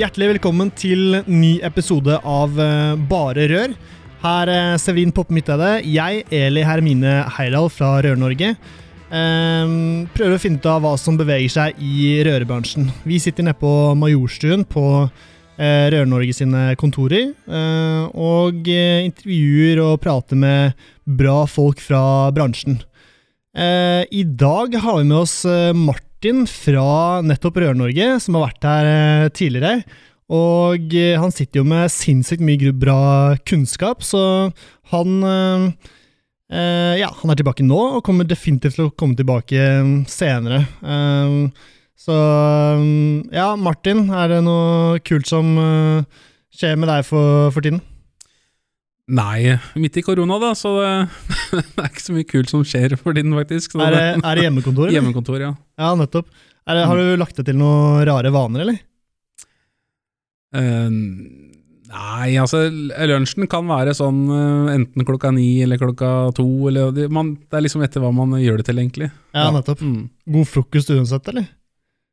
Hjertelig velkommen til ny episode av eh, Bare rør. Her er Severin Poppe Midtøyde, jeg, Eli Hermine Heidal fra Rør-Norge, eh, prøver å finne ut av hva som beveger seg i rørbransjen. Vi sitter nede på Majorstuen på eh, Rør-Norge sine kontorer, og intervjuer og prater med bra folk fra bransjen. I dag har vi med oss Martin Martin fra nettopp Rør-Norge, som har vært her eh, tidligere. Og eh, han sitter jo med sinnssykt mye bra kunnskap, så han eh, Ja, han er tilbake nå, og kommer definitivt til å komme tilbake senere. så ja, Martin, er det noe kult som skjer med deg for, for tiden? Nei, midt i korona, da, så det, det, er ikke så mye kult som skjer for tiden, faktisk. Er det, er, det, hjemmekontor? Hjemmekontor, ja. Ja, nettopp. Det, har du lagt deg til noen rare vaner, eller? Uh, nei, altså lunsjen kan være sånn uh, enten klokka ni eller klokka to. Eller, det, man, det, er liksom etter hva man gjør det til, egentlig. Ja, nettopp. Mm. God frokost uansett, eller?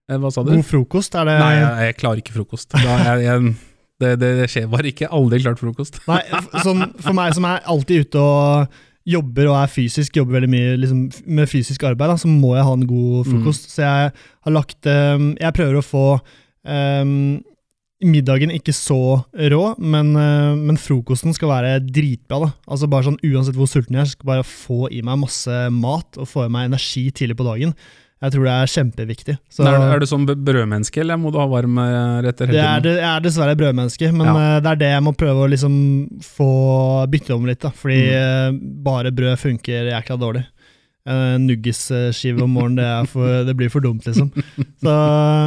Eh, hva sa du? God frokost, er det Nei, jeg, jeg klarer ikke frokost. Jeg, jeg det, det, det, skjer bare ikke. Aldri klart frokost. Nei, sånn, For meg som er alltid ute og jobber og er fysisk, jobber veldig mye liksom, med fysisk arbeid, da, så må jeg ha en god mm. frokost. Mm. Så jeg har lagt um, Jeg prøver å få um, middagen ikke så rå, men, uh, men, frokosten skal være dritbra. da. Altså bare sånn Uansett hvor sulten jeg er, skal bare få i meg masse mat og få i meg energi tidlig på dagen. Jeg tror det er kjempeviktig. Så, er, du, er, du sånn brødmenneske, eller må du ha varme rett hele tiden? Jeg er dessverre brødmenneske, men ja. Eh, det er det jeg må prøve å liksom få bytte om litt. da, Fordi mm. Eh, bare brød funker jækla dårlig. Uh, Nuggisskive om morgenen, det, for, det, blir for dumt, liksom. Så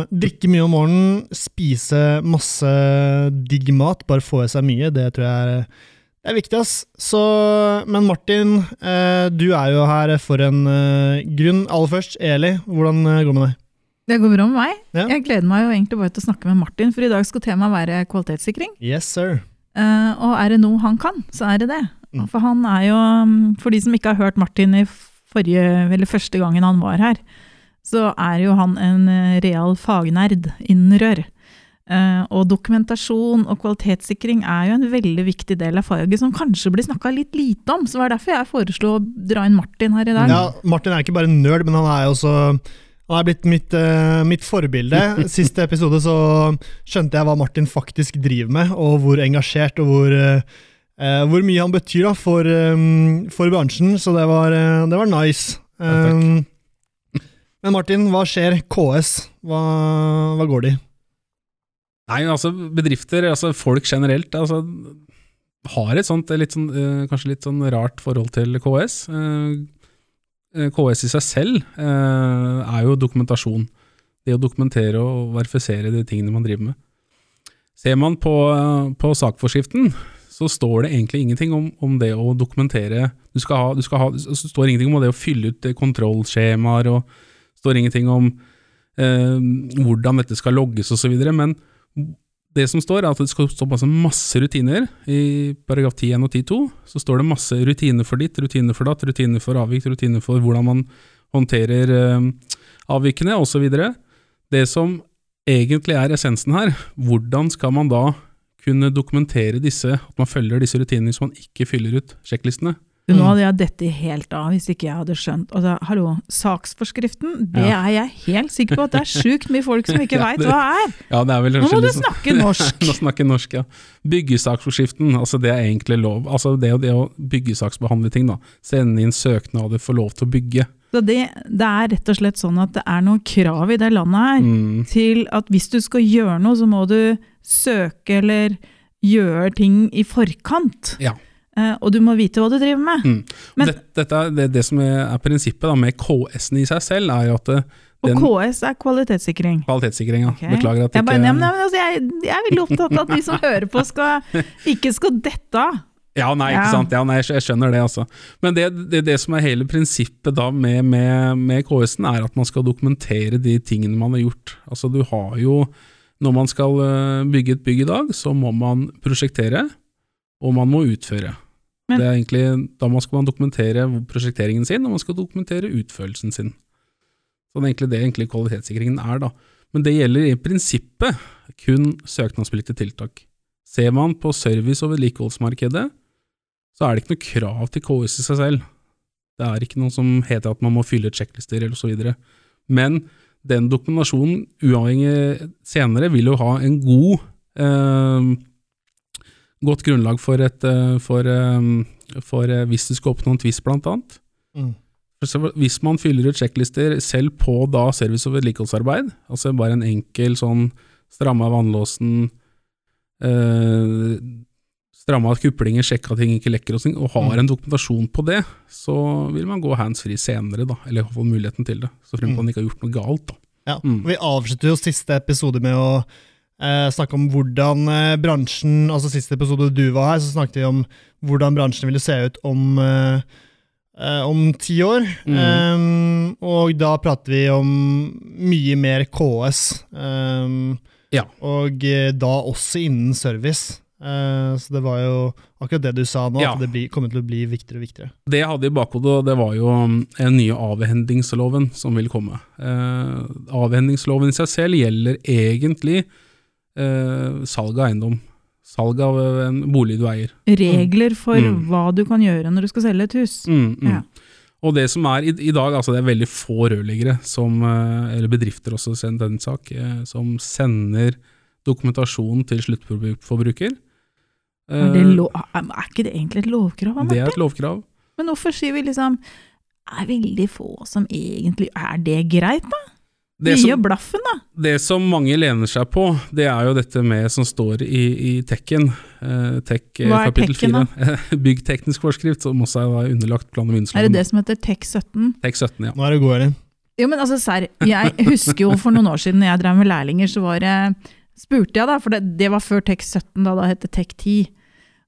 drikke mye om morgenen, spise masse digg mat, bare få i seg mye, det tror jeg er det er viktig, ass. Så, men Martin, eh, du er jo her for en eh, grunn. Aller først, Eli, hvordan eh, går det med deg? Det går bra med meg. Ja. Jeg gleder meg jo egentlig bare til å snakke med Martin, for i dag skal temaet være kvalitetssikring. Yes, sir. Eh, og er det noe han kan, så er det det. Mm. For han er jo, mm, for de som ikke har hørt Martin i forrige, eller første gangen han var her, så er jo han en real fagnerd innen rør. Uh, og dokumentasjon og kvalitetssikring er jo en veldig viktig del av faget som kanskje blir snakka litt lite om. Så det var derfor jeg foreslo å dra inn Martin her i dag. Ja, Martin er ikke bare nerd, men han er jo også han er blitt mitt, uh, mitt forbilde. Siste episode så skjønte jeg hva Martin faktisk driver med, og hvor engasjert og hvor, uh, hvor mye han betyr da, for, um, for bransjen. Så det var, det var nice. Um, men Martin, hva skjer? KS, hva, hva går det i? Nei, altså bedrifter, altså folk generelt, altså har et sånt litt sånn, øh, kanskje litt sånn rart forhold til KS. Uh, eh, KS i seg selv er jo dokumentasjon. Det å dokumentere og verifisere de tingene man driver med. Ser man på, på sakforskriften, så står det egentlig ingenting om, om det å dokumentere du skal ha, du skal ha, Det står ingenting om det å fylle ut kontrollskjemaer, og står ingenting om hvordan dette skal logges osv. Men det som står, er at det skal stå masse, masse rutiner. I paragraf 10.1 og 10.2 så står det masse rutiner for ditt, rutiner for datt, rutiner for avvik, rutiner for hvordan man håndterer eh, avvikene, osv. Det som egentlig er essensen her, hvordan skal man da kunne dokumentere disse, at man følger disse rutinene hvis man ikke fyller ut sjekklistene? Nå mm. hadde jeg dette helt av hvis ikke jeg hadde skjønt. Altså, hallo, saksforskriften, det ja. er jeg helt sikker på at det er sjukt mye folk som ikke veit hva er! Ja, det er vel Nå må du snakke norsk! Nå snakker norsk, ja. Byggesaksforskriften, altså det er egentlig lov. Altså det, det å byggesaksbehandle ting, da. Sende inn søknader, få lov til å bygge. Så det, det, er rett og slett sånn at det er noen krav i det landet her mm. til at hvis du skal gjøre noe, så må du søke eller gjøre ting i forkant. Ja. Eh, og du må vite hva du driver med. Mm. Men- det, er, det, det som er, prinsippet da, med KS-en i seg selv, er jo at den Og KS er kvalitetssikring. Kvalitetssikring, ja. Okay. Beklager at Jeg, ikke bare, ja, men, altså, jeg, jeg er veldig opptatt av at de som hører på, skal, ikke skal dette av. Ja, nei, ikke Ja. sant. Ja, nei, jeg skjønner det, altså. Men det, det, det som er hele prinsippet da med, med, med KS-en, er at man skal dokumentere de tingene man har gjort. Altså du har jo Når man skal øh, bygge et bygg i dag, så må man prosjektere, og man må utføre. Men- det er egentlig, da skal man dokumentere prosjekteringen sin, og man skal dokumentere utførelsen sin. Så det er egentlig det egentlig kvalitetssikringen er, da. Men det gjelder i prinsippet kun søknadspliktige tiltak. Ser man på service- og vedlikeholdsmarkedet, så er det ikke noe krav til KS i seg selv. Det er ikke noe som heter at man må fylle sjekklister eller så videre. Men den dokumentasjonen, uavhengig senere, vil jo ha en god eh, godt grunnlag for, et, eh, for, eh, for eh, hvis du skal oppnå en tvist, blant annet. Mm. Hvis man fyller ut sjekklister selv på da service- og vedlikeholdsarbeid, altså bare en enkel sånn stramma vannlåsen, eh, stramma kuplinger, sjekka ting ikke lekker og, sånt, og har Mm. en dokumentasjon på det, så vil man gå hands free senere, da, eller få muligheten til det. Så fremt Mm. man ikke har gjort noe galt, da. Ja. Mm. Vi avslutter jo siste episode med å eh, snakke om hvordan eh, bransjen Altså siste episode du var her, så snakket vi om hvordan bransjen ville se ut om eh, eh, om ti år. Mm. Eh, og da prater vi om mye mer KS. eh, Ja. Og da også innen service. Eh, så det var jo akkurat det du sa nå, Ja. at det blir, kommer til å bli viktigere og viktigere. Det jeg hadde i bakhodet, det var jo um, den nye avhendingsloven som vil komme. Eh, avhendingsloven i seg selv gjelder egentlig eh, salg av eiendom. Salg av eh, en bolig du eier. Regler for Mm. hva du kan gjøre når du skal selge et hus. Mm, mm. Ja. Og det som er i, i dag, altså det er veldig få rørleggere, som, eh, eller bedrifter også, den sak, eh, som sender dokumentasjon til sluttforbruker. Er, det lov, er ikke det egentlig et lovkrav? det er et lovkrav. Men hvorfor sier vi liksom er veldig få som egentlig Er det greit, da? Det som, blaffen, da. det som mange lener seg på, det er jo dette med som står i, i Tekken. Eh, Tech eh, Hva er kapittel Tekken, da? Byggteknisk forskrift, som også er underlagt plan- og Er det det som heter TEK17? Tek 17, ja. Nå er det god, Elin. Jo, men altså, serr. Jeg husker jo for noen år siden når jeg drev med lærlinger, så var det spurte jeg da, for det, det var før TEK17, da det het TEK10.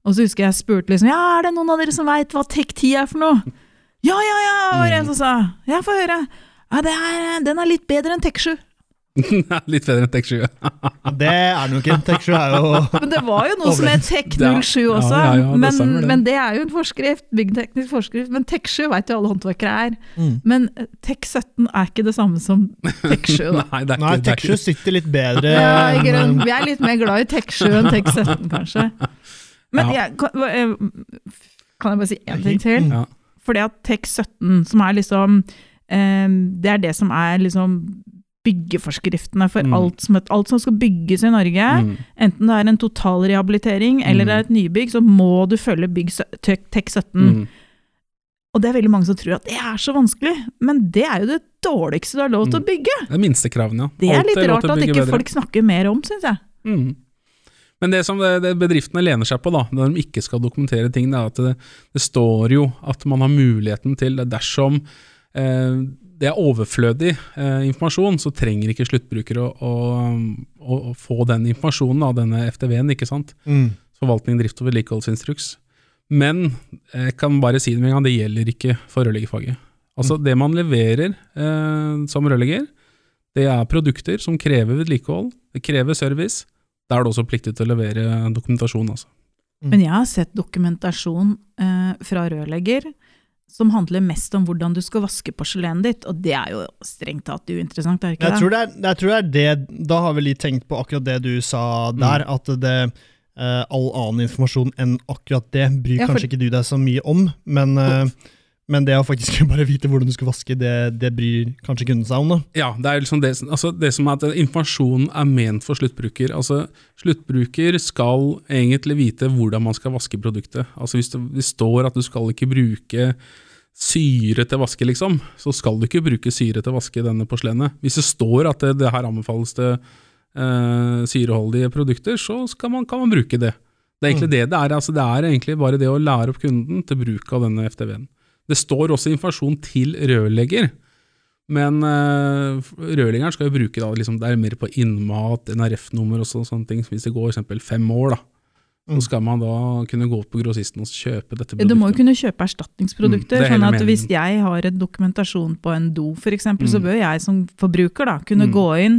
Og så husker jeg spurte liksom Ja, er det noen av dere som veit hva TEK10 er for noe? Ja, ja, ja, var det en som sa. Ja, få høre. Ja, det er, den er litt bedre enn TEK7. Litt bedre enn Tek 7. Det er det nok ikke. Tech 7 er jo Men det var jo noe som het TEK07 også. ja, ja, det men, det. men det er jo en forskrift, byggteknisk forskrift. Men TEK7 veit jo alle håndverkere er. mm. Men eh, TEK17 er ikke det samme som TEK7. da. Nei, det Nei, ikke, er Tech 7 sitter litt bedre. Ja, grunn. Vi er litt mer glad i TEK7 enn TEK17, kanskje. Men Ja. jeg, kan, eh, kan jeg bare si én ting til? Ja. Fordi at TEK17, som er liksom Det er det som er liksom byggeforskriftene for Mm. alt, som, alt som skal bygges i Norge. Mm. Enten det er en totalrehabilitering eller Mm. det er et nybygg, så må du følge bygg Tek- TEK17. Mm. Og det er veldig mange som tror at det er så vanskelig, men det er jo det dårligste du har lov til å bygge. Det er minstekravene, ja. Det er litt rart at ikke bedre. folk snakker mer om, syns jeg. Mm. Men det som det, bedriftene lener seg på da, når de ikke skal dokumentere ting, det er at det, det står jo at man har muligheten til, dersom det er overflødig eh, informasjon, så trenger ikke sluttbrukere å, å, å, å få den informasjonen av denne FTV-en, ikke sant? Mm. Forvaltning, drift og vedlikeholdsinstruks. Men jeg kan bare si det med en gang, det gjelder ikke for rørleggerfaget. Altså det man leverer eh, som rørlegger, det er produkter som krever vedlikehold, det krever service. Da er det også pliktig til å levere dokumentasjon, altså. Men jeg har sett dokumentasjon eh, fra rørlegger som handler mest om hvordan du skal vaske porselenet ditt, og det er jo strengt tatt uinteressant, er det ikke Jeg det? tror det, er, jeg tror det er det Da har vi litt tenkt på akkurat det du sa Mm. der, at det Uh, all annen informasjon enn akkurat det bryr Ja, for- kanskje ikke du deg så mye om, men, eh, men det å faktisk bare vite hvordan du skal vaske, det, det bryr kanskje kunden seg om. da. Ja, det er liksom det, altså det som er at informasjonen er ment for sluttbruker. Altså, sluttbruker skal egentlig vite hvordan man skal vaske produktet. Altså hvis det, står at du skal ikke bruke syre til vaske, liksom, så skal du ikke bruke syre til å vaske denne porselenet. Hvis det står at det, det her anbefales til eh, syreholdige produkter, så man, kan man bruke det. Det er egentlig det det er. Altså, det er egentlig bare det å lære opp kunden til bruk av denne FTV-en. Det står også informasjon til rørlegger, men uh, rørleggeren skal jo bruke da, liksom, det er mer på innmat, NRF-nummer og så, sånne ting. Hvis det går eksempel fem år, da, Mm. så skal man da kunne gå på grossisten og kjøpe dette produktet. Du må jo kunne kjøpe erstatningsprodukter. Mm, er sånn at meningen. Hvis jeg har en dokumentasjon på en do f.eks., så Mm. bør jeg som forbruker da, kunne Mm. gå inn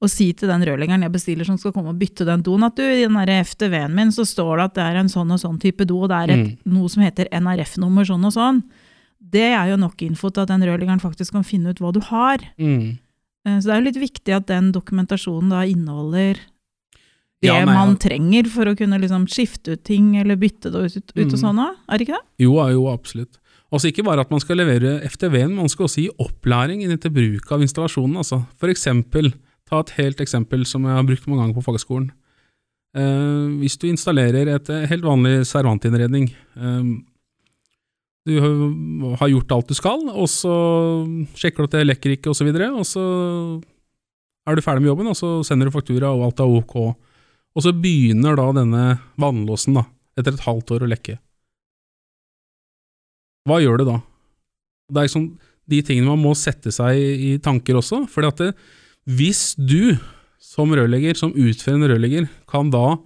og si til den rørleggeren jeg bestiller som skal komme og bytte den doen, at du, i den FTV-en min så står det at det er en sånn og sånn type do, og det er et, noe som heter NRF-nummer sånn og sånn. Det er jo nok info til at den rørleggeren faktisk kan finne ut hva du har. Mm. Eh, Så det er jo litt viktig at den dokumentasjonen da inneholder det Ja, nei, man trenger for å kunne liksom skifte ut ting, eller bytte det ut, ut og Mm. sånn òg, er det ikke det? Jo, jo, absolutt. Altså Ikke bare at man skal levere FTV-en, man skal også gi opplæring til bruk av installasjonen. Altså. For eksempel, ta et helt eksempel som jeg har brukt mange ganger på fagskolen. Eh, hvis du installerer et eh, helt vanlig servantinnredning eh, Du har- gjort alt du skal, og så sjekker du at det lekker ikke osv., og, så og så er du ferdig med jobben, og så sender du faktura, og alt er ok. Og så begynner da denne vannlåsen da, etter et halvt år å lekke. Hva gjør du da? Det er liksom de tingene man må sette seg i, tanker også. at det, hvis du som rørlegger, som utfører en rørlegger, kan da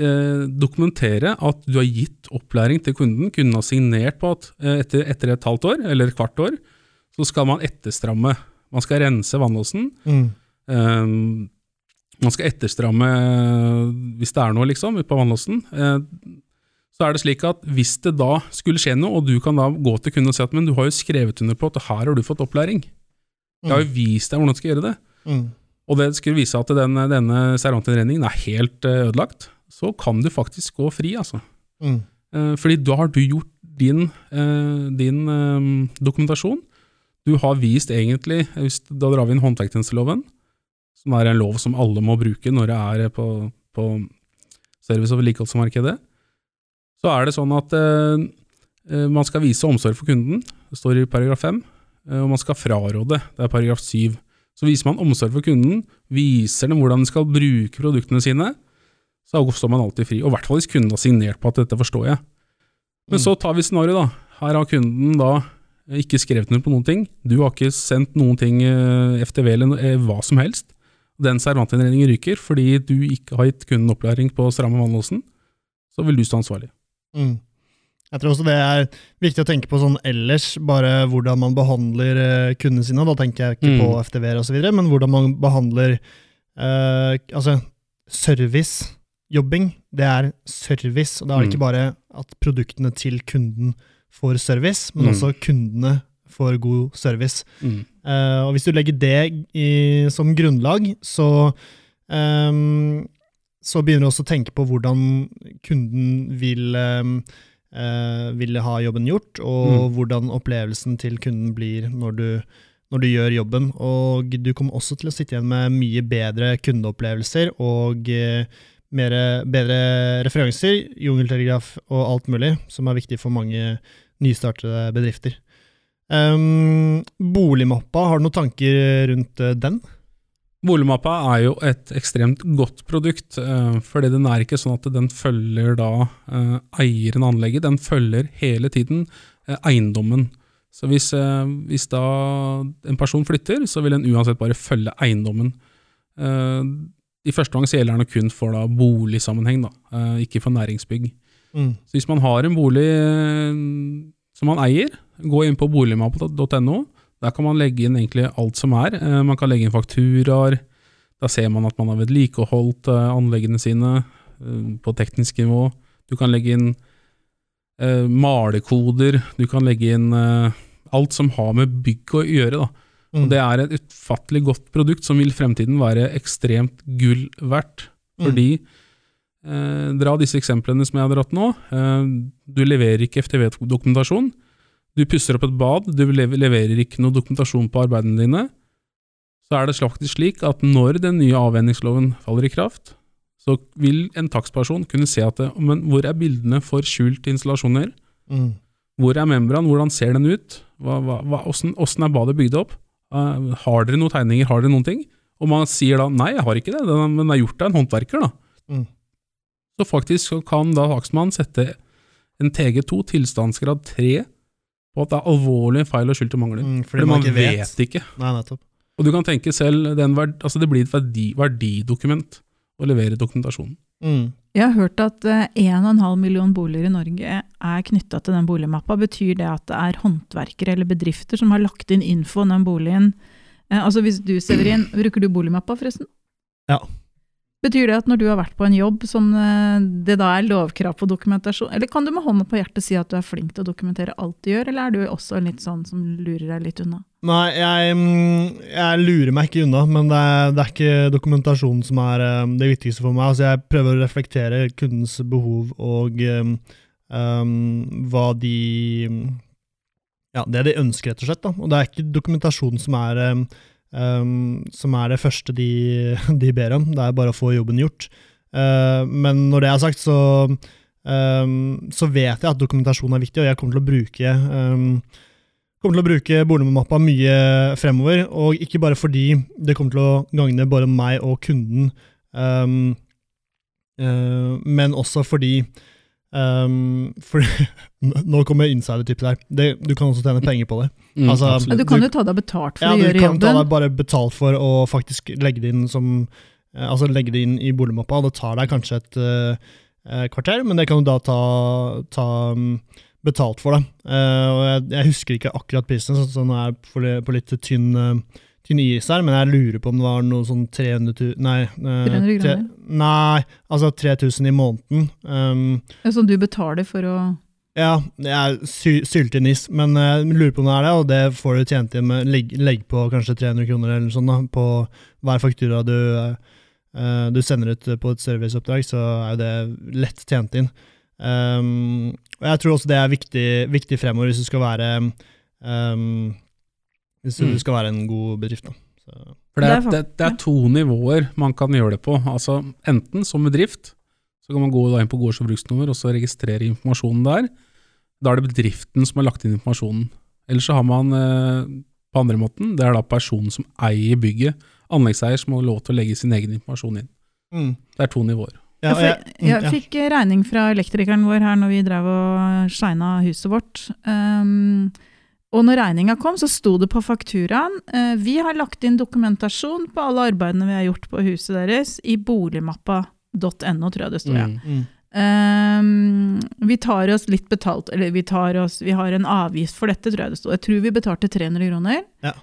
eh, dokumentere at du har gitt opplæring til kunden, kunden har signert på at eh, etter, etter et halvt år, eller et kvart år, så skal man etterstramme. Man skal rense vannlåsen. Mm. eh, man skal etterstramme hvis det er noe, liksom, ute på vannlåsen. Eh, så er det slik at hvis det da skulle skje noe, og du kan da gå til kunden og si at men du har jo skrevet under på at her har du fått opplæring. Jeg har jo vist deg hvordan du skal gjøre det. Mm. Og det skulle vise at den, denne servantinnredningen er helt eh, ødelagt. Så kan du faktisk gå fri, altså. Mm. Eh, fordi da har du gjort din, eh, din eh, dokumentasjon. Du har vist egentlig, hvis, da drar vi inn håndverktjenesteloven, som er en lov som alle må bruke når det er på, på service- og vedlikeholdsmarkedet, så er det sånn at man skal vise omsorg for kunden, det står i paragraf 5, eh, og man skal fraråde, det er paragraf 7. Så viser man omsorg for kunden, viser dem hvordan de skal bruke produktene sine, så står man alltid fri. Og i hvert fall hvis kunden har signert på at dette forstår jeg. Men Mm. så tar vi scenarioet, da. Her har kunden da ikke skrevet noe på noen ting. Du har ikke sendt noen ting, eh, FTV eller eh, hva som helst. Den servantinnredningen ryker fordi du ikke har gitt kunden opplæring på stramme vannlåsen. Så vil du stå ansvarlig. Mm. Jeg tror også det er viktig å tenke på sånn ellers, bare hvordan man behandler eh, kundene sine. Da tenker jeg ikke Mm. på FTV-er osv., men hvordan man behandler eh, altså servicejobbing. Det er service, og da er det Mm. ikke bare at produktene til kunden får service, men Mm. også kundene får god service. Mm. Uh, og hvis du legger det i, som grunnlag, så, um, så begynner du også å tenke på hvordan kunden vil, eh, vil ha jobben gjort, og hvordan opplevelsen til kunden blir når du, når du gjør jobben. Og du kommer også til å sitte igjen med mye bedre kundeopplevelser og eh, mere, bedre referanser, jungeltelegraf og alt mulig, som er viktig for mange nystartede bedrifter. Um, boligmappa, har du noen tanker rundt eh, den? Boligmappa er jo et ekstremt godt produkt, eh, fordi den er ikke sånn at den følger da eh, eieren av anlegget, den følger hele tiden eiendommen. Så hvis, hvis da en person flytter, så vil den uansett bare følge eiendommen. I første gang så gjelder den kun for da boligsammenheng, da, eh, ikke for næringsbygg. Mm. Så hvis man har en bolig eh, som man eier, gå inn på boligmappa.no. Der kan man legge inn egentlig alt som er. Eh, Man kan legge inn fakturaer. Da ser man at man har vedlikeholdt eh, anleggene sine på teknisk nivå. Du kan legge inn malekoder. Du kan legge inn alt som har med bygg å gjøre. da. Mm. Og det er et utfattelig godt produkt som vil i fremtiden være ekstremt gull verdt. Mm. Fordi eh, Dra disse eksemplene som jeg har dratt nå. Eh, du leverer ikke FTV-dokumentasjon. Du pusser opp et bad, du leverer ikke noe dokumentasjon på arbeidene dine. Så er det faktisk slik at når den nye avvenningsloven faller i kraft, så vil en takstperson kunne se at det, men hvor er bildene for skjult installasjoner? Mm. Hvor er membran? Hvordan ser den ut? Hva, hva, hva, hvordan, hvordan er badet bygd opp? Eh, har dere noen tegninger? Har dere noen ting? Og man sier da nei, jeg har ikke det, den, men det er gjort av en håndverker. da. Mm. Så faktisk så kan da takstmannen sette en TG2, tilstandsgrad 3, på at det er alvorlige feil og skyld til mangler. Mm, Fordi man vet. ikke. Nei, nettopp. Og du kan tenke selv, den verd, altså det blir et verdi, verdidokument å levere dokumentasjonen. Mm. Jeg har hørt at eh, 1,5 million boliger i Norge er knytta til den boligmappa. Betyr det at det er håndverkere eller bedrifter som har lagt inn info om den boligen? Eh, altså hvis du, Severin, Bruker du boligmappa, forresten? Ja. Betyr det at når du har vært på en jobb som eh, det da er lovkrav på dokumentasjon, eller kan du med hånda på hjertet si at du er flink til å dokumentere alt du gjør, eller er du også litt sånn som lurer deg litt unna? Nei, jeg, jeg lurer meg ikke unna, men det er, det er ikke dokumentasjonen som er eh, det viktigste for meg. Altså, jeg prøver å reflektere kundens behov og um, um, hva de Ja, det de ønsker, rett og slett. Da. Og det er ikke dokumentasjonen som er um, um, som er det første de, de ber om. Det er bare å få jobben gjort. Uh, men når det er sagt, så, um, så vet jeg at dokumentasjon er viktig, og jeg kommer til å bruke um, kommer til å bruke boligmappa mye fremover, og ikke bare fordi det kommer til å gagne både meg og kunden, um, uh, men også fordi um, for, Nå kommer insidertippet der. Det, du kan også tjene penger på det. Mm, Altså, Ja, du kan jo ta deg betalt for Ja, å du kan ta jobben. deg bare betalt for å faktisk legge det inn som eh, Altså legge det inn i boligmappa, det tar deg kanskje et eh, kvarter, men det kan du da ta, ta um, betalt for, da. Uh, og jeg, jeg husker ikke akkurat prisen, så, den er på, på litt tynn, eh, tynn nye men jeg lurer på om det var noe sånn 300 000 Nei. eh, 300 tre- kroner? Nei, altså 3000 i måneden. Um, Ja, Som du betaler for å ja, jeg sy is, men jeg lurer på om det er det, og det får du tjent inn med legg, legg på kanskje 300 kroner eller sånn da, på hver faktura du, uh, du sender ut på et serviceoppdrag, så er jo det lett tjent inn. Um, og jeg tror også det er viktig, viktig fremover hvis du skal være um, hvis du Mm. skal være en god bedrift. Da. Så, For det Det er, det, det er to nivåer man kan gjøre det på. Altså Enten som bedrift, så kan man gå da inn på gårds- og bruksnummer og så registrere informasjonen der. Da er det bedriften som har lagt inn informasjonen. Eller så har man eh, på andre måten, det er da personen som eier bygget, anleggseier, som har lov til å legge sin egen informasjon inn. mm. Det er to nivåer. ja, jeg, jeg, mm, jeg fikk regning fra elektrikeren vår her når vi drev og shina huset vårt. Um, og når regninga kom, så sto det på fakturaen eh, Vi har lagt inn dokumentasjon på alle arbeidene vi har gjort på huset deres i boligmappa.no, tror jeg det sto. Ja. Mm. Um, vi tar oss litt betalt, eller vi tar oss Vi har en avgift for dette, tror jeg det sto. Jeg tror vi betalte 300 kroner. Ja.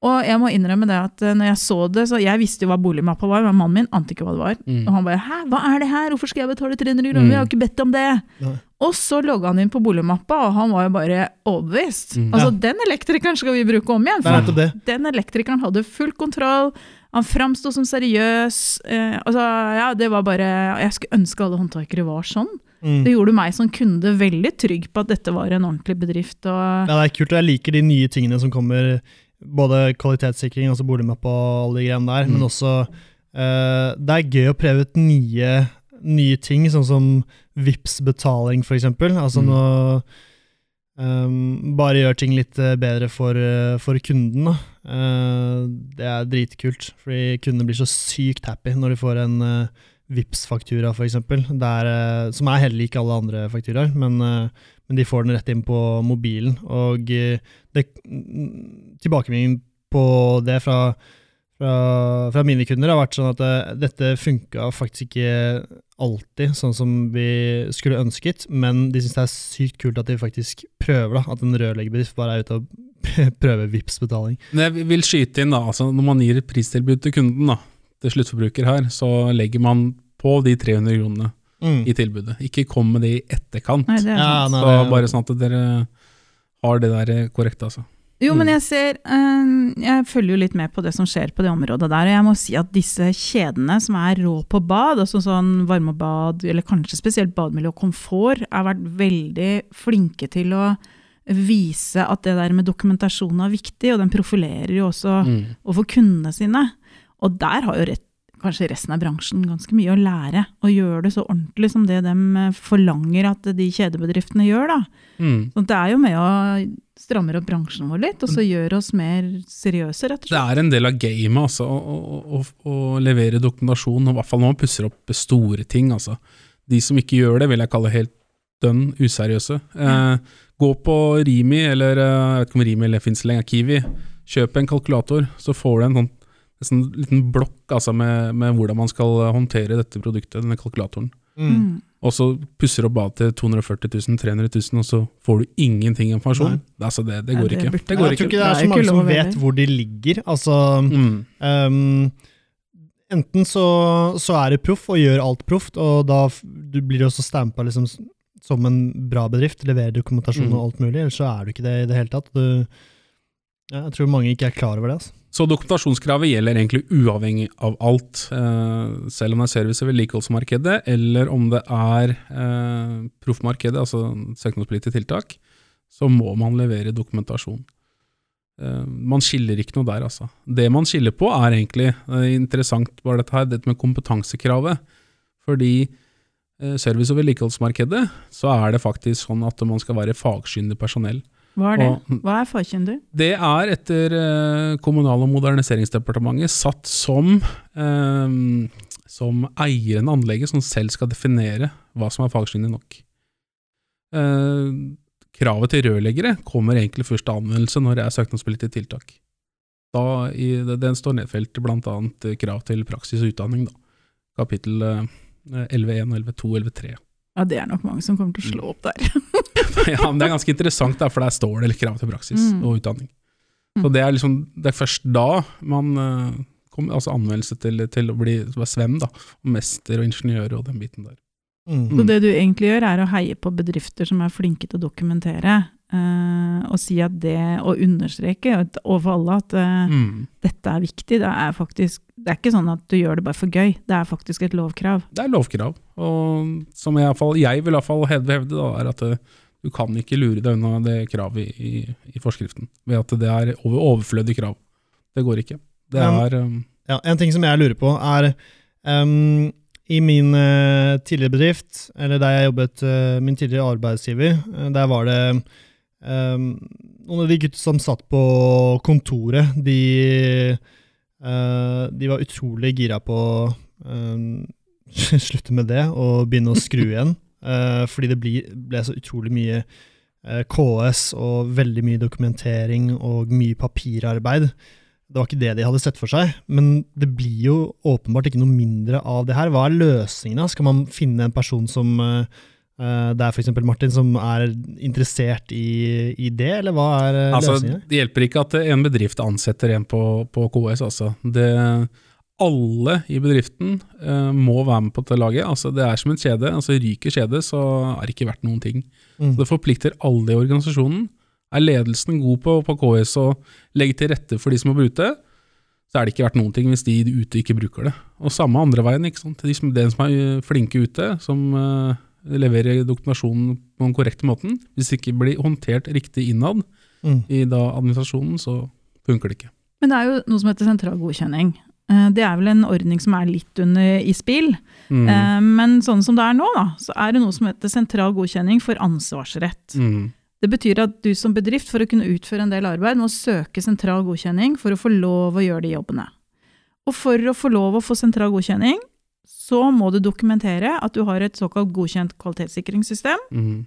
Og jeg må innrømme det at eh, når jeg så det, så jeg visste jo hva boligmappa var, men mannen min ante ikke hva det var. Mm. Og han bare 'hæ, hva er det her, hvorfor skal jeg betale 300 kroner, jeg har ikke bedt om det'. Nei. Og så logga han inn på boligmappa, og han var jo bare overbevist. Mm. Altså, Ja. den elektrikeren skal vi bruke om igjen. For Nei, det. den elektrikeren hadde full kontroll, han framsto som seriøs. Eh, altså, ja, det var bare Jeg skulle ønske alle håndverkere var sånn. Mm. Det gjorde meg som kunde veldig trygg på at dette var en ordentlig bedrift. Og, Ja, det er kult, og jeg liker de nye tingene som kommer. Både kvalitetssikring, altså boligmappe og alle de greiene der, Mm. men også eh, Det er gøy å prøve ut nye, nye ting, sånn som vips betaling for eksempel. Altså Mm. nå um, Bare gjør ting litt eh, bedre for, eh, for kunden. Da. Uh, det er dritkult, fordi kundene blir så sykt happy når de får en uh, Vipps-faktura, for eksempel, eh, som er heller ikke alle andre fakturaer, men eh, men de får den rett inn på mobilen. Og eh, det, mm, tilbakemeldingen på det fra, fra, fra mine kunder har vært sånn at dette funka faktisk ikke alltid sånn som vi skulle ønsket, men de syns det er sykt kult at de faktisk prøver, da, at en rørleggerbedrift bare er ute og prøver Vipps-betaling. Men jeg vil skyte inn, da, altså når man gir et pristilbud til kunden, da, til sluttforbruker her, så legger man på de 300 kronene Mm. i tilbudet. Ikke kom med det i etterkant. nei, det er Ja, nei, så det- bare sånn at dere har det der korrekt, altså. Jo, men Mm. jeg ser eh, Jeg følger jo litt med på det som skjer på det området der, og jeg må si at disse kjedene som er rå på bad, altså sånn varmebad, eller kanskje spesielt bademiljø og komfort, har vært veldig flinke til å vise at det der med dokumentasjon er viktig, og den profilerer jo også Mm. overfor kundene sine. Og der har jo rett, kanskje resten av bransjen ganske mye å lære, og gjøre det så ordentlig som det de forlanger at de kjedebedriftene gjør, da. Mm. Så det er jo med å stramme opp bransjen vår litt, og så gjøre oss mer seriøse, rett og slett. Det er en del av gamet altså, å, å, å, å levere dokumentasjon, og i hvert fall når man pusser opp store ting. Altså. De som ikke gjør det, vil jeg kalle helt dønn useriøse. Eh, gå på Rimi, eller eh, jeg vet ikke om Rimi eller fins lenger, Kiwi. Kjøp en kalkulator, så får du en sånn, en sånn liten blokk altså, med, med hvordan man skal håndtere dette produktet, denne kalkulatoren. Mm. Mm. Og så pusser du opp badet til 240 000, 300 000, og så får du ingenting informasjon. Nei. Altså, det, det Nei, går det ikke. burde- Det Jeg ikke. tror ikke. det er er så mange som vet hvor de ligger. Altså Mm. um, Enten så, så er du proff og gjør alt proft, og da du blir du også stampa liksom, som en bra bedrift, leverer dokumentasjon Mm. og alt mulig, eller så er du ikke det i det hele tatt. Du, ja, jeg tror mange ikke er klar over det. Altså. Så dokumentasjonskravet gjelder egentlig uavhengig av alt, eh, selv om det er service- og vedlikeholdsmarkedet, eller om det er eh, proffmarkedet, altså søknadspliktige tiltak, så må man levere dokumentasjon. Eh, man skiller ikke noe der, altså. Det man skiller på, er egentlig interessant, bare dette her, dette med kompetansekravet. Fordi service- og vedlikeholdsmarkedet, så er det faktisk sånn at man skal være fagkyndig personell. Hva er det? Og- Hva er fagkyndig? Det er etter eh, Kommunal- og moderniseringsdepartementet satt som, eh, som eieren av anlegget som selv skal definere hva som er fagskyndig nok. Eh, kravet til rørleggere kommer egentlig først til anvendelse når det er søknadspliktige tiltak. Da i, det, Den står nedfelt bl.a. krav til praksis og utdanning, da. kapittel eh, 11.1, 11.2, og 11.3. Ja, det er nok mange som kommer til å slå opp der. ja, men det er ganske interessant, da, for der står det litt krav til praksis Mm. og utdanning. Så det er liksom, det er først da man eh, kommer, altså anvendelse til, til å bli svem, da, og mester og ingeniør og den biten der. Mm. Så det du egentlig gjør, er å heie på bedrifter som er flinke til å dokumentere, Uh, og si at det, og understreke overfor alle at uh, Mm. dette er viktig. Det er faktisk, det er ikke sånn at du gjør det bare for gøy, det er faktisk et lovkrav. Det er lovkrav, og som jeg, fall, jeg vil i hvert fall hevde, da, er at uh, du kan ikke lure deg unna det kravet i, i, i forskriften, ved at det er over, overflødig krav. Det går ikke. Det er um, Ja, en ting som jeg lurer på, er ehm, i min uh, tidligere bedrift, eller der jeg jobbet, uh, min tidligere arbeidsgiver, uh, der var det um, noen av de gutta som satt på kontoret, de, de var utrolig gira på å slutte med det og begynne å skru igjen, fordi det ble, ble så utrolig mye KS og veldig mye dokumentering og mye papirarbeid. Det var ikke det de hadde sett for seg, men det blir jo åpenbart ikke noe mindre av det her. Hva er løsningene? Skal man finne en person som eh, eh, det er f.eks. Martin, som er interessert i, i det, eller hva er eh, Altså, løsningen? det hjelper ikke at en bedrift ansetter en på, på KS. Altså. Det, alle i bedriften uh, må være med på dette laget. Altså, det er som en kjede. Altså, ryker kjedet, så er det ikke verdt noen ting. Mm. Så det forplikter alle i organisasjonen. Er ledelsen god på, på KS og legge til rette for de som må bruke det, så er det ikke verdt noen ting hvis de ute ikke bruker det. Og samme andre veien. ikke sant? De som, den som er eh, flinke ute, som uh, leverer dokumentasjonen på den korrekte måten, hvis det ikke blir håndtert riktig innad, Mm. i da administrasjonen, så funker det ikke. Men det er jo noe som heter sentral godkjenning. Eh, Det er vel en ordning som er litt under i spill. Mm. Eh, Men sånn som det er nå, da, så er det noe som heter sentral godkjenning for ansvarsrett. Mm. Det betyr at du som bedrift, for å kunne utføre en del arbeid, må søke sentral godkjenning for å få lov å gjøre de jobbene. Og for å få lov å få sentral godkjenning, så må du dokumentere at du har et såkalt godkjent kvalitetssikringssystem. Mm.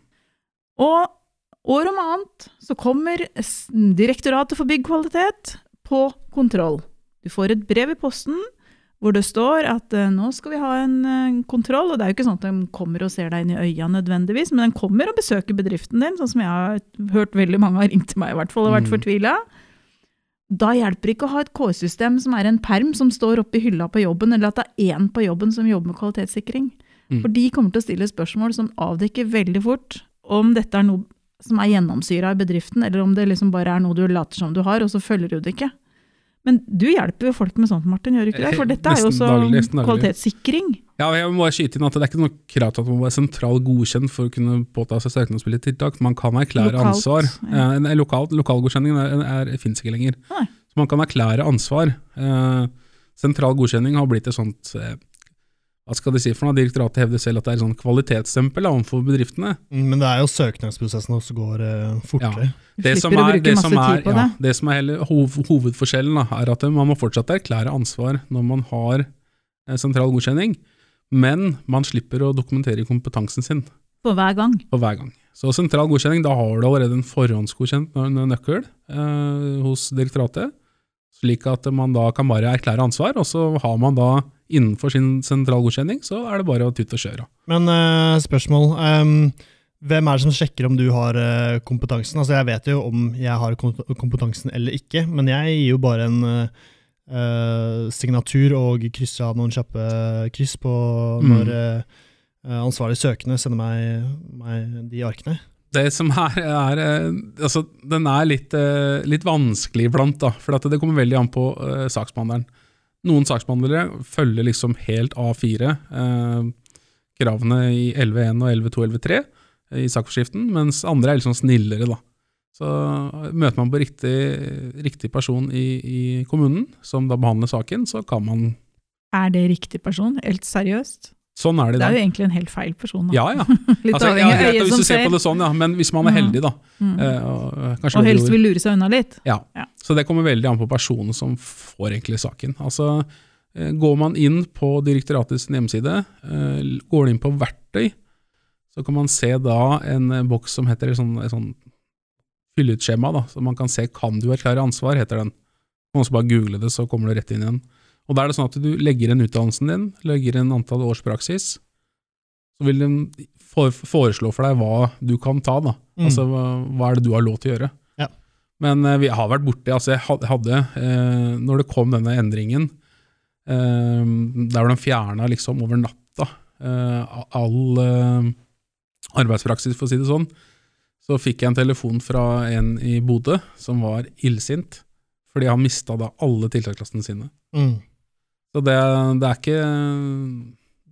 Og år om annet så kommer Direktoratet for byggkvalitet på kontroll. Du får et brev i posten hvor det står at uh, nå skal vi ha en uh, kontroll, og det er jo ikke sånn at de kommer og ser deg inn i øya nødvendigvis, men de kommer og besøker bedriften din, sånn som jeg har hørt veldig mange har ringt til meg i hvert fall og vært Mm. fortvila. Da hjelper det ikke å ha et K-system som er en perm som står oppe i hylla på jobben, eller at det er én på jobben som jobber med kvalitetssikring. Mm. For de kommer til å stille spørsmål som avdekker veldig fort om dette er noe som er gjennomsyra i bedriften, eller om det liksom bare er noe du later som du har, og så følger du det ikke. Men du hjelper jo folk med sånt, Martin, gjør du ikke det? For dette er jo også daglig, kvalitetssikring. Ja, jeg må skyte inn at Det er ikke noe krav til at man må være sentralt godkjent for å kunne påta seg søknadspillige tiltak. Man kan erklære Lokalt, ansvar. ja. Eh, lokalt, en lokal, lokalgodkjenningen finnes ikke lenger. Nei. Så man kan erklære ansvar. Eh, sentral godkjenning har blitt et sånt eh, Hva skal de si for noe? Direktoratet hevder selv at det er et sånt kvalitetsstempel overfor bedriftene. Mm, Men det er jo søknadsprosessen som også går eh, fortere. Ja. Det som, er, det, som er, ja, det. det som er hele hov, hovedforskjellen, da, er at man må fortsatt erklære ansvar når man har eh, sentral godkjenning, men man slipper å dokumentere kompetansen sin På hver gang. på hver gang. Så sentral godkjenning, da har du allerede en forhåndsgodkjent nøkkel eh, hos direktoratet, slik at man da kan bare erklære ansvar, og så har man da innenfor sin sentral godkjenning, så er det bare å tutte og kjøre. Men uh, spørsmål. Um, hvem er det som sjekker om du har uh, kompetansen? Altså, jeg vet jo om jeg har kompetansen eller ikke, men jeg gir jo bare en eh, signatur og krysser av noen kjappe kryss på Mm. når mm. ansvarlig søkende sender meg, meg de arkene. Det som er, er altså, Den er litt, litt vanskelig iblant, da, for det kommer veldig an på uh, saksbehandleren. Noen saksbehandlere følger liksom helt A4, eh, i 11.1 og 11.2 og 11.3 i saksforskriften, mens andre er sånn snillere. da. Så Møter man på riktig, riktig person i, i kommunen, som da behandler saken, så kan man Er det riktig person? Helt seriøst? Sånn er det Det er jo egentlig en helt feil person. Da. Ja, ja. Litt Altså, ja, avhengig av greit, øyet som ser ser. på det sånn, ja. Men hvis man er Mhm. heldig, da. Mm. eh, og, Og helst vil lure seg unna litt. Ja. Ja. Så det kommer veldig an på personen som får egentlig saken. Altså, eh, går man inn på direktoratets hjemmeside, eh, går man inn på verktøy, så kan man se da en eh, boks som heter et sånn, sånn fylleutskjema, da, så man kan se kan du erklære ansvar, heter den. Man må bare google det, så kommer du rett inn igjen. Og da er det sånn at du legger inn utdannelsen din, legger inn antall års praksis, så vil den foreslå for deg hva du kan ta, da. Mm. Altså hva, er det du har lov til å gjøre. Ja. Men eh, vi har vært borti altså Jeg hadde, eh, når det kom denne endringen, eh, der hvor de fjerna liksom over natta eh, all eh, arbeidspraksis, for å si det sånn, så fikk jeg en telefon fra en i Bodø som var illsint, fordi han mista da alle tiltaksklassene sine. Mm. Så det, det, er ikke,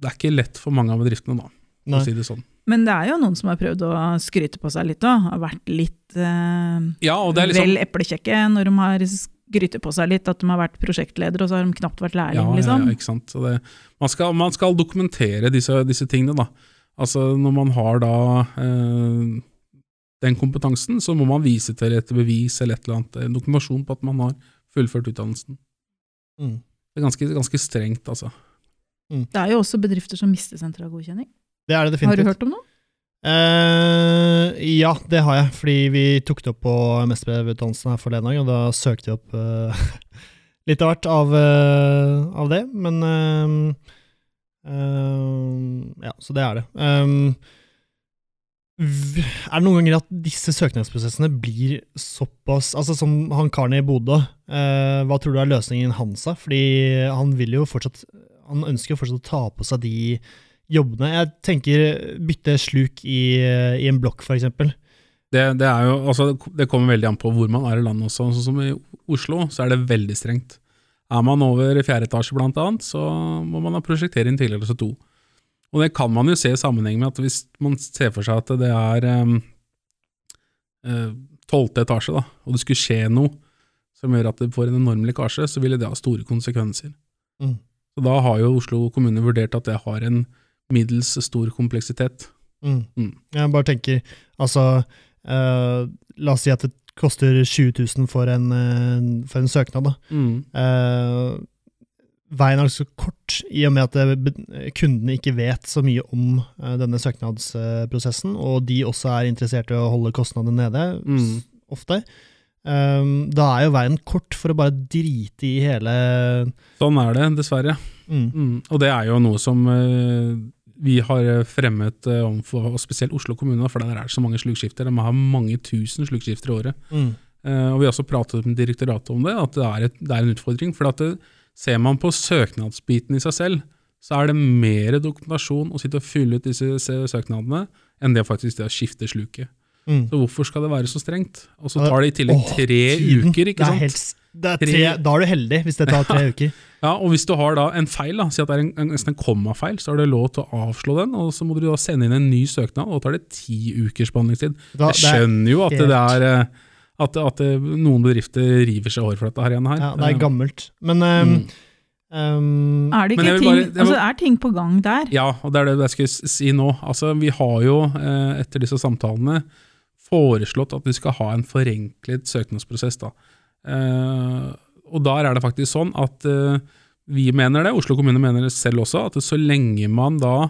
det er ikke lett for mange av bedriftene, da, Nei. å si det sånn. Men det er jo noen som har prøvd å skryte på seg litt òg. Har vært litt eh, Ja, og det er liksom vel eplekjekke når de har skryte på seg litt at de har vært prosjektleder, og så har de knapt vært lærling, Ja, liksom. ja, ikke sant. Så det, man, skal, man skal dokumentere disse, disse tingene, da. Altså når man har da eh, den kompetansen, så må man vise til et bevis eller et eller annet, en dokumentasjon på at man har fullført utdannelsen. Mm. Det er ganske, ganske strengt, altså. Det er jo også bedrifter som mister sentral godkjenning. Det er det Har du hørt om noe? Uh, ja, det har jeg, fordi vi tok det opp på mesterbrevutdannelsen her forleden dag, og da søkte vi opp uh, litt av hvert av, uh, av det, men Ja, så det er det. Um, er det noen ganger at disse søknadsprosessene blir såpass Altså Som han karen i Bodø, eh, hva tror du er løsningen hans? Fordi han vil jo fortsatt Han ønsker jo fortsatt å ta på seg de jobbene. Jeg tenker bytte sluk i, i en blokk, f.eks. Det, det, er jo, altså, det kommer veldig an på hvor man er i landet også. Sånn som i Oslo, så er det veldig strengt. Er man over fjerde etasje blant annet, så må man ha prosjektere inn altså to. Og det kan man jo se i sammenheng med at hvis man ser for seg at det er tolvte etasje, da, og det skulle skje noe som gjør at det får en enorm lekkasje, så ville det ha store konsekvenser. Mm. Så da har jo Oslo kommune vurdert at det har en middels stor kompleksitet. Mm. Mm. Jeg bare tenker, altså eh, La oss si at det koster 20 000 for en, eh, for en søknad. da. Eh, veien er altså kort, i og med at kundene ikke vet så mye om eh, denne søknadsprosessen, og de også er interessert i å holde kostnadene nede, Mm. ofte. Um, da er jo veien kort for å bare drite i hele Sånn er det, dessverre. mm. Mm, og det er jo noe som uh, vi har fremmet uh, om og spesielt Oslo kommune, for der er det så mange slukskifter. De har mange tusen slukskifter i året. Mm. Uh, og vi har også pratet med direktoratet om det, at det er, et, det er en utfordring. For at det, ser man på søknadsbiten i seg selv, så er det mer dokumentasjon å sitte og fylle ut disse søknadene enn det faktisk det å skifte sluket. Mm. Så hvorfor skal det være så strengt? Og så tar det i tillegg tre Åh, uker, ikke sant? Helt, er tre, da er du heldig, hvis det tar tre uker. Ja, og hvis du har da en feil, da, si at det er en, en, nesten en kommafeil, så har du lov til å avslå den, og så må du da sende inn en ny søknad, og da tar det ti ukers behandlingstid. Da, Jeg skjønner jo at det, er eh, at, at noen bedrifter river seg hår for dette her igjen. her. ja, det er Eh, gammelt. Men um, Mm. um, Er det ikke ting, bare- jeg altså, er ting på gang der? Ja, og det er det jeg skulle si nå. Altså, vi har jo eh, etter disse samtalene foreslått at vi skal ha en forenklet søknadsprosess. Da. Eh, og der er det faktisk sånn at eh, vi mener det, Oslo kommune mener det selv også, at så lenge man da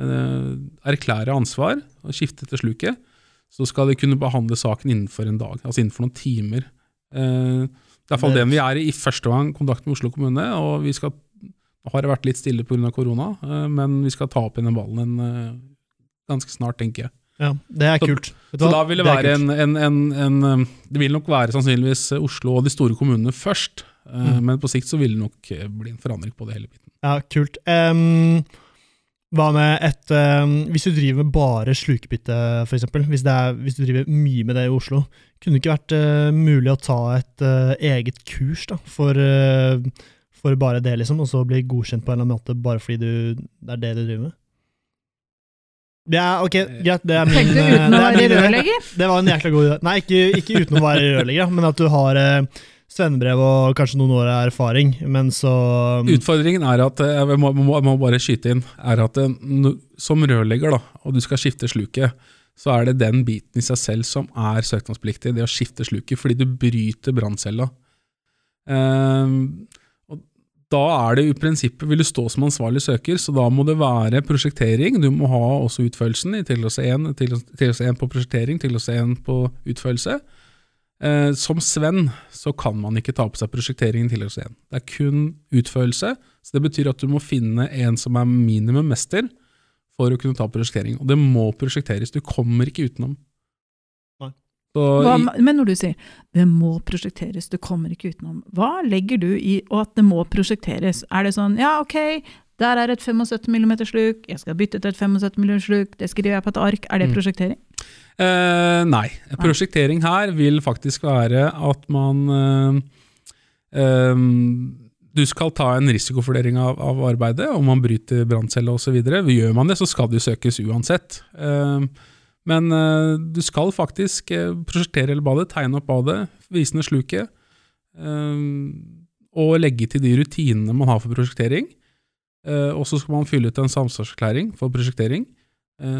eh, erklærer ansvar og skifter til sluket, så skal de kunne behandle saken innenfor en dag, altså innenfor noen timer. Eh, det er iallfall den vi er i i første gang kontakt med Oslo kommune, og vi skal har vært litt stille pga. korona, eh, men vi skal ta opp igjen den ballen eh, ganske snart, tenker jeg. Ja, det er kult. Så, Så da vil det, være kult. en, en, en, en um, Det vil nok være sannsynligvis Oslo og de store kommunene først, eh, Mm. men på sikt så vil det nok eh, bli en forandring på det hele biten. Ja, kult. Em, hva med et em, Hvis du driver med bare slukebytte, f.eks., hvis, er- hvis du driver mye med det i Oslo, kunne det ikke vært uh, mulig å ta et uh, eget kurs da, for, uh, for bare det, liksom, og så bli godkjent på en eller annen måte bare fordi du, det er det du driver med? Er, ok, greit, det er min Tenkte du uten å være rørlegger? Det var en jækla god idé. Nei, ikke, ikke uten å være rørlegger, men at du har svennebrev og kanskje noen år av erfaring, men så Utfordringen er at eh, jeg må, må, må bare skyte inn, er at eh, som rørlegger, da, og du skal skifte sluket, så er det den biten i seg selv som er søknadspliktig, det å skifte sluket, fordi du bryter branncella. Um, da er det i prinsippet, vil du stå som ansvarlig søker, så da må det være prosjektering. Du må ha også utførelsen i tillatelse 1, tillatelse 1 på prosjektering, tillatelse 1 på utførelse. Eh, som Sven så kan man ikke ta på seg prosjekteringen til tillatelse 1. Det er kun utførelse, så det betyr at du må finne en som er minimum mester for å kunne ta prosjektering. Og det må prosjekteres, du kommer ikke utenom. Så Hva, men når du sier 'det må prosjekteres', du kommer ikke utenom, hva legger du i og at det må prosjekteres? Er det sånn 'ja, ok, der er et 75 mm sluk, jeg skal bytte til et 75 mm sluk', det skriver jeg på et ark', er det Mm. Eh, nei. Prosjektering her vil faktisk være at man eh, eh, Du skal ta en risikovurdering av, av arbeidet, om man bryter branncelle osv. Gjør man det, så skal det jo søkes uansett. Eh, men eh, du skal faktisk eh, prosjektere hele badet, tegne opp badet, vise ned sluket, og legge til de rutinene man har for prosjektering. Og så skal man fylle ut en samsvarserklæring for prosjektering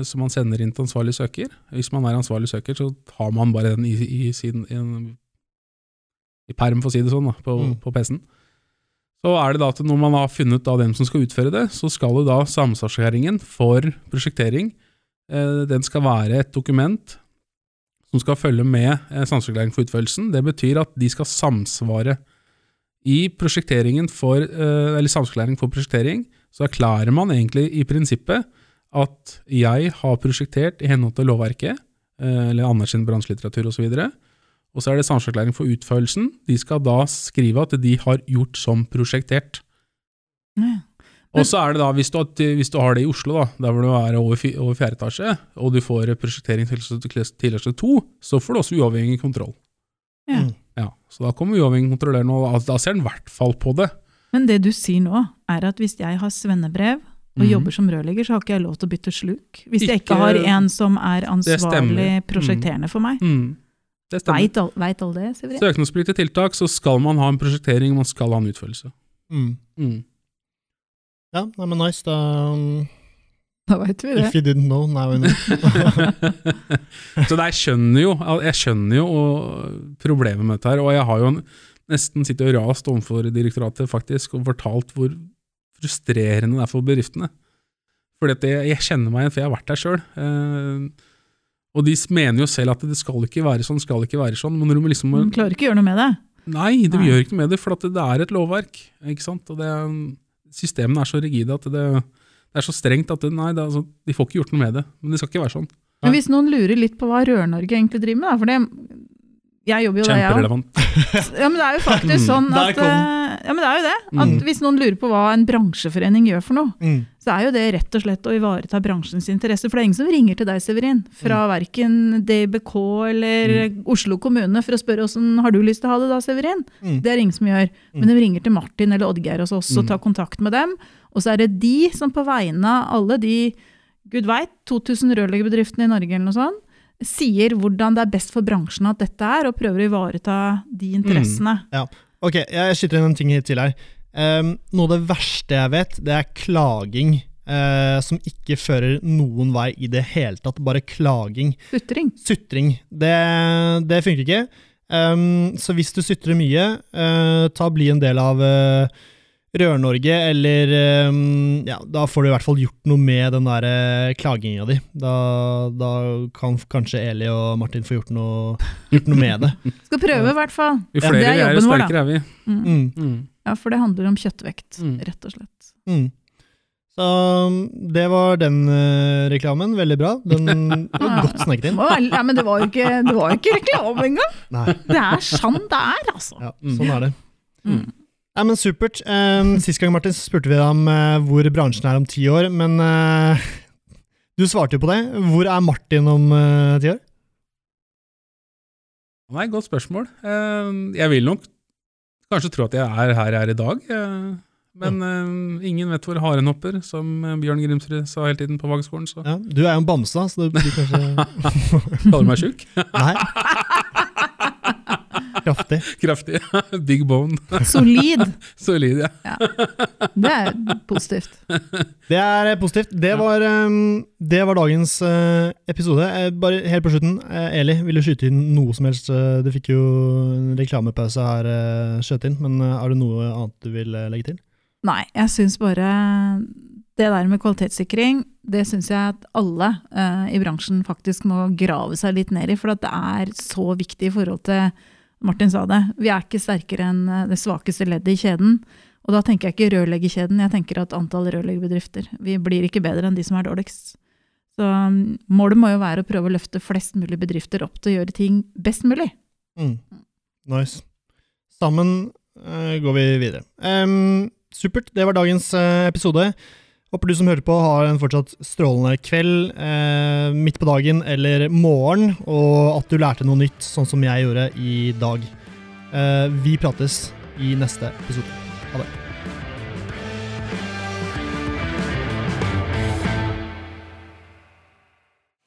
som man sender inn til ansvarlig søker. Hvis man er ansvarlig søker, så har man bare den i, i, sin, i, en, i perm, for å si det sånn, da, på, Mm. på PC-en. Så er det da at når man har funnet da dem som skal utføre det, så skal jo da samsvarserklæringen for prosjektering eh, den skal være et dokument som skal følge med eh, samsvarserklæring for utførelsen. Det betyr at de skal samsvare. I prosjekteringen for, eh, eller samsvarserklæring for prosjektering så erklærer man egentlig i prinsippet at jeg har prosjektert i henhold til lovverket, eh, eller anerkjent bransjelitteratur osv. Og så er det samsvarserklæring for utførelsen. De skal da skrive at de har gjort som prosjektert. Ja. Og så er det da, hvis du, hvis du har det i Oslo, da, der hvor du er over, over fjerde etasje, og du får prosjektering til tillatelse to, så får du også uavhengig kontroll. Ja. Mm. Ja, Så da kommer uavhengig kontrolløren, og da ser han i hvert fall på det. Men det du sier nå, er at hvis jeg har svennebrev og mm. jobber som rørlegger, så har ikke jeg lov til å bytte sluk? Hvis jeg ikke Ikke- har en som er ansvarlig stemmer. prosjekterende for meg? Mm. Det stemmer. Veit all- alle det, Severin? Søknadspliktige tiltak, så skal man ha en prosjektering, man skal ha en utførelse. Mm. Mm. Ja, nei, men nice. Da, um, Da veit vi det. if you didn't know, now you know. så det, jeg skjønner jo Jeg skjønner jo problemet med dette her, og jeg har jo en, nesten sittet og rast overfor direktoratet faktisk og fortalt hvor frustrerende det er for bedriftene. Fordi at jeg, jeg kjenner meg igjen, for jeg har vært der sjøl. Eh, og de mener jo selv at det skal ikke være sånn, skal ikke være sånn. Men når du liksom de klarer ikke å gjøre noe med det. Nei, de Nei. gjør ikke noe med det, for at det er et lovverk. ikke sant? Og det, Systemene er så rigide at det, det er så strengt at det, nei, det, er altså, de får ikke gjort noe med det. Men det skal ikke være sånn. Men hvis noen lurer litt på hva Rør-Norge egentlig driver med, da, for det jeg jobber jo der, jeg òg. Kjemperelevant. Ja, men det er jo faktisk sånn Der at kom Ja, men det er jo det. At Mm. hvis noen lurer på hva en bransjeforening gjør for noe, Mm. så er jo det rett og slett å ivareta bransjens interesse. For det er ingen som ringer til deg, Severin, fra verken DBK eller Oslo kommune for å spørre åssen har du lyst til å ha det da, Severin? Mm. Det er ingen som gjør. Men de ringer til Martin eller Oddgeir hos oss og Mm. tar kontakt med dem. Og så er det de som på vegne av alle de, gud veit, 2000 rørleggerbedriftene i Norge eller noe sånt, sier hvordan det er best for bransjen at dette er, og prøver å ivareta de interessene. Ok, jeg skyter inn en ting til her. Um, noe av det verste jeg vet, det er klaging. Uh, som ikke fører noen vei i det hele tatt. Bare klaging. Sutring. Sutring. Det, det funker ikke. Um, så hvis du sutrer mye, uh, ta bli en del av eh, Rør-Norge, eller eh, ja, Da får du i hvert fall gjort noe med den der eh, klaginga di. Da, da kan kanskje Eli og Martin få gjort noe, gjort noe med det. Skal prøve, i hvert fall. Jo flere det er vi er, jo sterkere er vi. Mm. Mm, Mm. Ja, for det handler om kjøttvekt, Mm. rett og slett. mm. Så um, det var den uh, reklamen. Veldig bra. Den var godt sneket inn. ja, men det var jo ikke, det var jo ikke reklame engang! Nei, Det er sånn det er, altså. ja, Mm. sånn er det. Mm. Nei, men Supert. Um, sist gang Martin, så spurte vi deg om uh, hvor bransjen er om ti år, men uh, du svarte jo på det. Hvor er Martin om eh, ti år? Nei, godt spørsmål. Jeg vil nok kanskje tro at jeg er her jeg er i dag. Men eh, ingen vet hvor haren hopper, som Bjørn Grimsrud sa hele tiden på Vagskolen. Ja, du er jo en bamse, så du blir kanskje kaller du meg sjuk. Nei. Kraftig. Kraftig. Big bone. Solid. Solid, ja. Det er positivt. Det er eh, positivt. Det var, um, det var dagens eh, episode. Eh, bare helt på slutten, Eli, vil du skyte inn noe som helst? Du fikk jo en reklamepause her skjøt inn, men er det noe annet du vil legge til? Nei, jeg syns bare det der med kvalitetssikring, det syns jeg at alle uh, i bransjen faktisk må grave seg litt ned i. For at det er så viktig i forhold til Martin sa det. Vi er ikke sterkere enn eh, det svakeste leddet i kjeden. Og da tenker jeg ikke rørleggerkjeden, jeg tenker at antall rørleggerbedrifter. Vi blir ikke bedre enn de som er dårligst. Så um, målet må jo være å prøve å løfte flest mulig bedrifter opp til å gjøre ting best mulig. Mm. Nice. Sammen uh, går vi videre. Um, supert, det var dagens uh, episode. Håper du som hører på har en fortsatt strålende kveld, eh, midt på dagen eller morgen, og at du lærte noe nytt, sånn som jeg gjorde i dag. Eh, vi prates i neste episode. Ha det.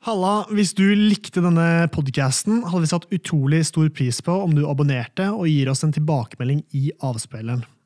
Halla, hvis du likte denne podcasten, hadde vi satt utrolig stor pris på om du abonnerte og gir oss en tilbakemelding i avspilleren.